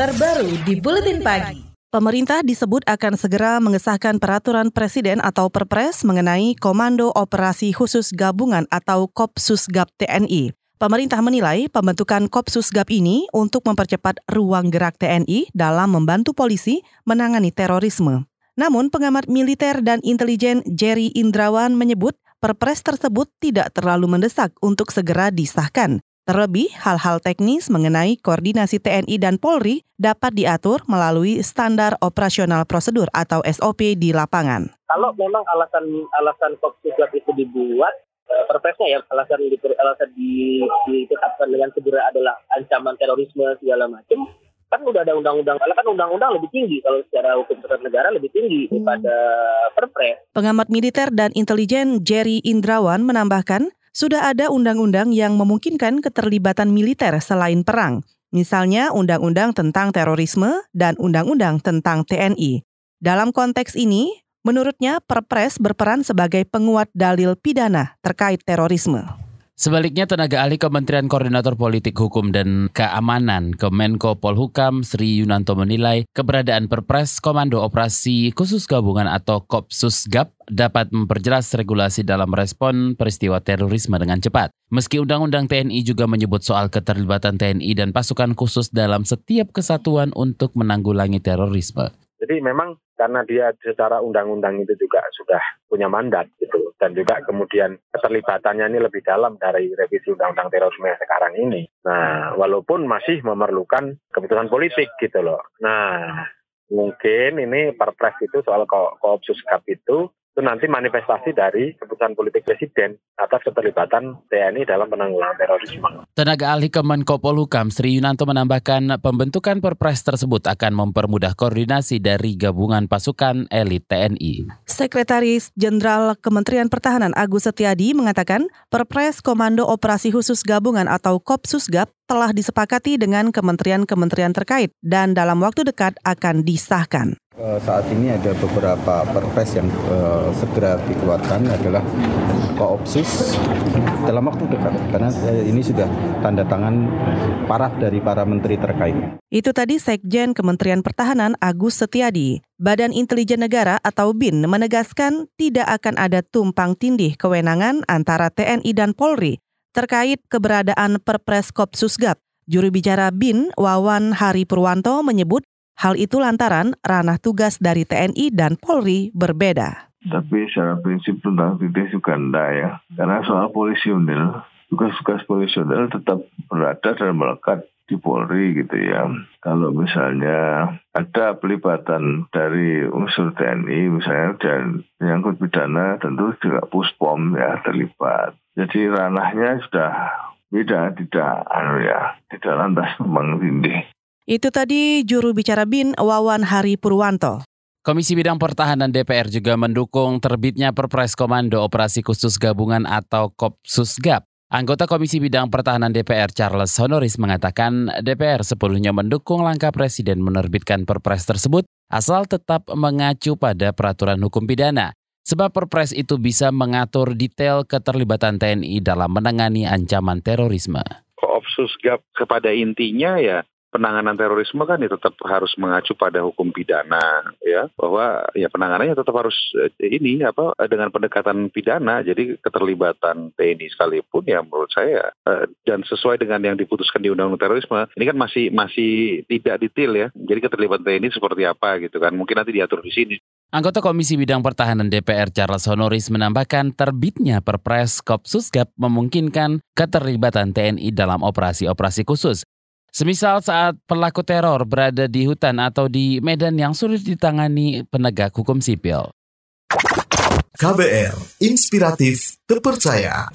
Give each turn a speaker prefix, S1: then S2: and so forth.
S1: terbaru di Buletin Pagi.
S2: Pemerintah disebut akan segera mengesahkan peraturan presiden atau perpres mengenai Komando Operasi Khusus Gabungan atau Kopsusgab TNI. Pemerintah menilai pembentukan Kopsusgab ini untuk mempercepat ruang gerak TNI dalam membantu polisi menangani terorisme. Namun pengamat militer dan intelijen Jerry Indrawan menyebut perpres tersebut tidak terlalu mendesak untuk segera disahkan. Terlebih, hal-hal teknis mengenai koordinasi TNI dan Polri dapat diatur melalui standar operasional prosedur atau SOP di lapangan.
S3: Kalau memang alasan alasan Kopsusgat itu dibuat, eh, perpresnya ya alasan alasan ditetapkan dengan segera adalah ancaman terorisme segala macam kan udah ada undang-undang kan undang-undang lebih tinggi kalau secara hukum tata negara lebih tinggi daripada perpres.
S2: Pengamat militer dan intelijen Jerry Indrawan menambahkan sudah ada undang-undang yang memungkinkan keterlibatan militer selain perang, misalnya Undang-Undang tentang Terorisme dan Undang-Undang tentang TNI. Dalam konteks ini, menurutnya Perpres berperan sebagai penguat dalil pidana terkait terorisme.
S4: Sebaliknya, tenaga ahli Kementerian Koordinator Politik Hukum dan Keamanan Kemenko Polhukam Sri Yunanto menilai keberadaan Perpres Komando Operasi Khusus Gabungan atau Kopsusgap dapat memperjelas regulasi dalam respon peristiwa terorisme dengan cepat. Meski Undang-Undang TNI juga menyebut soal keterlibatan TNI dan pasukan khusus dalam setiap kesatuan untuk menanggulangi terorisme.
S5: Jadi memang karena dia secara undang-undang itu juga sudah punya mandat gitu dan juga kemudian keterlibatannya ini lebih dalam dari revisi undang-undang terorisme sekarang ini. Nah, walaupun masih memerlukan keputusan politik gitu loh. Nah, mungkin ini perpres itu soal ko koopsus kap itu itu nanti manifestasi dari keputusan politik presiden atas keterlibatan TNI dalam penanggulangan terorisme.
S4: Tenaga ahli Kemenko Polhukam Sri Yunanto menambahkan pembentukan perpres tersebut akan mempermudah koordinasi dari gabungan pasukan elit TNI.
S2: Sekretaris Jenderal Kementerian Pertahanan Agus Setiadi mengatakan perpres Komando Operasi Khusus Gabungan atau Kopsusgap telah disepakati dengan kementerian-kementerian terkait dan dalam waktu dekat akan disahkan.
S6: Eh, saat ini ada beberapa perpres yang uh, segera dikeluarkan adalah koopsus dalam waktu dekat karena uh, ini sudah tanda tangan paraf dari para menteri terkait.
S2: Itu tadi Sekjen Kementerian Pertahanan Agus Setiadi. Badan Intelijen Negara atau BIN menegaskan tidak akan ada tumpang tindih kewenangan antara TNI dan Polri terkait keberadaan Perpres Kopsusgap. Juru bicara BIN Wawan Hari Purwanto menyebut Hal itu lantaran ranah tugas dari TNI dan Polri berbeda.
S7: Tapi secara prinsip tentang titik enggak ya. Karena soal polisionil, tugas-tugas polisionil tetap berada dan melekat di Polri gitu ya. Kalau misalnya ada pelibatan dari unsur TNI misalnya dan menyangkut pidana tentu juga puspom ya terlibat. Jadi ranahnya sudah beda, tidak anu ya, tidak lantas memang.
S2: Itu tadi juru bicara BIN Wawan Hari Purwanto.
S4: Komisi Bidang Pertahanan DPR juga mendukung terbitnya Perpres Komando Operasi Khusus Gabungan atau Kopsusgap. Anggota Komisi Bidang Pertahanan DPR Charles Honoris mengatakan DPR sepenuhnya mendukung langkah Presiden menerbitkan Perpres tersebut asal tetap mengacu pada peraturan hukum pidana. Sebab Perpres itu bisa mengatur detail keterlibatan TNI dalam menangani ancaman terorisme.
S8: Koopsusgap kepada intinya ya penanganan terorisme kan ya tetap harus mengacu pada hukum pidana ya. Bahwa ya penanganannya tetap harus eh, ini apa dengan pendekatan pidana. Jadi keterlibatan TNI sekalipun ya menurut saya eh, dan sesuai dengan yang diputuskan di undang-undang terorisme ini kan masih masih tidak detail ya. Jadi keterlibatan TNI seperti apa gitu kan. Mungkin nanti diatur di sini.
S4: Anggota Komisi Bidang Pertahanan DPR Charles Honoris menambahkan terbitnya Perpres Kopsusgap memungkinkan keterlibatan TNI dalam operasi-operasi khusus Semisal saat pelaku teror berada di hutan atau di medan yang sulit ditangani penegak hukum sipil.
S9: KBR, inspiratif, terpercaya.